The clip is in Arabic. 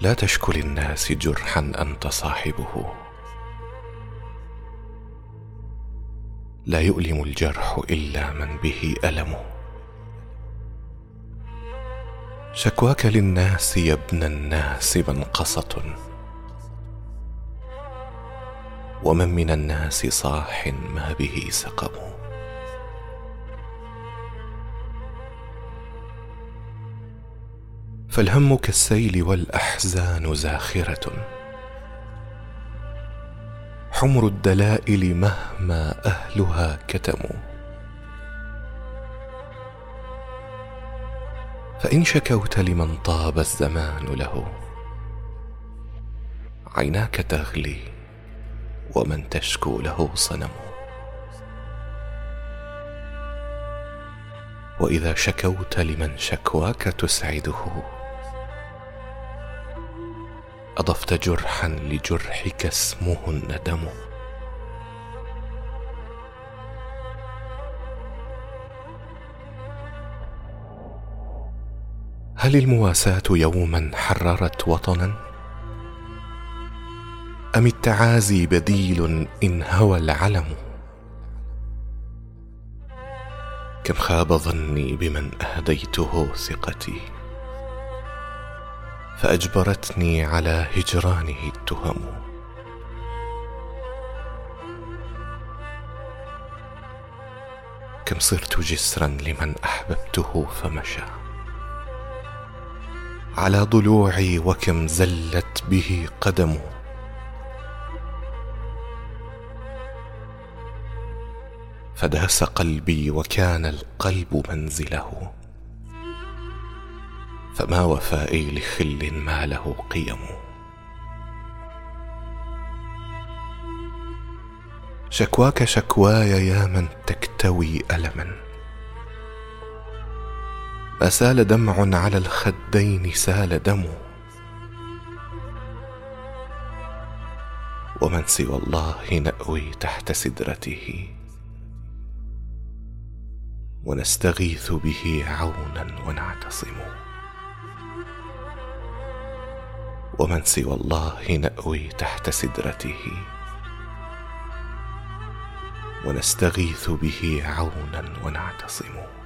لا تشكو للناس جرحا أنت صاحبه. لا يؤلم الجرح إلا من به ألم. شكواك للناس يا ابن الناس منقصة. ومن من الناس صاح ما به سقم. فالهم كالسيل والأحزان زاخرة. حمر الدلائل مهما أهلها كتموا. فإن شكوت لمن طاب الزمان له عيناك تغلي ومن تشكو له صنم. وإذا شكوت لمن شكواك تسعده أضفت جرحا لجرحك اسمه الندم. هل المواساة يوما حررت وطنا؟ أم التعازي بديل إن هوى العلم؟ كم خاب ظني بمن أهديته ثقتي؟ فأجبرتني على هجرانه التهم. كم صرت جسرا لمن أحببته فمشى. على ضلوعي وكم زلت به قدم فداس قلبي وكان القلب منزله. فما وفائي لخل ما له قيم. شكواك شكواي يا من تكتوي ألما. ما سال دمع على الخدين سال دم. ومن سوى الله نأوي تحت سدرته. ونستغيث به عونا ونعتصم. ومن سوى الله نأوي تحت سدرته. ونستغيث به عونا ونعتصم